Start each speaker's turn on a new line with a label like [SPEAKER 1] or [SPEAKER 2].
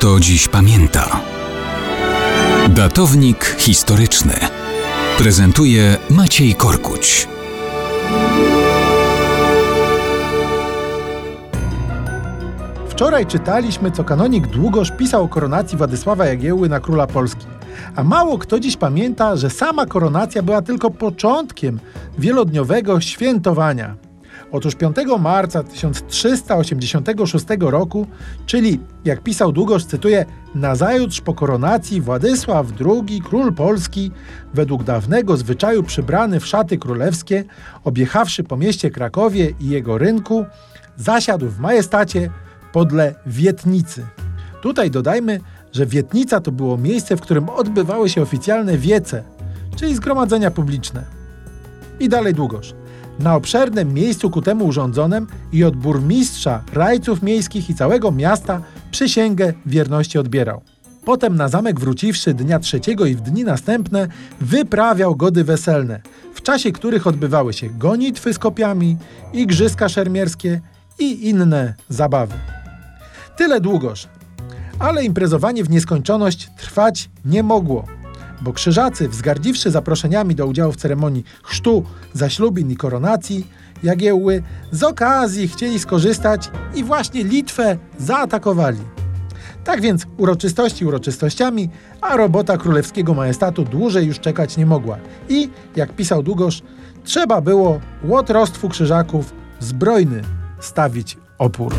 [SPEAKER 1] kto dziś pamięta. Datownik historyczny prezentuje Maciej Korkuć.
[SPEAKER 2] Wczoraj czytaliśmy, co kanonik Długosz pisał o koronacji Władysława Jagiełły na króla Polski. A mało kto dziś pamięta, że sama koronacja była tylko początkiem wielodniowego świętowania. Otóż 5 marca 1386 roku, czyli jak pisał Długosz, cytuję, nazajutrz po koronacji Władysław II, król Polski, według dawnego zwyczaju przybrany w szaty królewskie, objechawszy po mieście Krakowie i jego rynku, zasiadł w majestacie podle Wietnicy. Tutaj dodajmy, że Wietnica to było miejsce, w którym odbywały się oficjalne wiece, czyli zgromadzenia publiczne. I dalej długoż. Na obszernym miejscu ku temu urządzonym i od burmistrza, rajców miejskich i całego miasta przysięgę wierności odbierał. Potem na zamek wróciwszy dnia trzeciego i w dni następne wyprawiał gody weselne, w czasie których odbywały się gonitwy z kopiami, igrzyska szermierskie i inne zabawy. Tyle długoż. Ale imprezowanie w nieskończoność trwać nie mogło, bo krzyżacy, wzgardziwszy zaproszeniami do udziału w ceremonii chrztu, zaślubin i koronacji, Jagiełły z okazji chcieli skorzystać i właśnie Litwę zaatakowali. Tak więc uroczystości uroczystościami, a robota królewskiego majestatu dłużej już czekać nie mogła. I, jak pisał Długosz, trzeba było łotrostwu krzyżaków zbrojny stawić opór.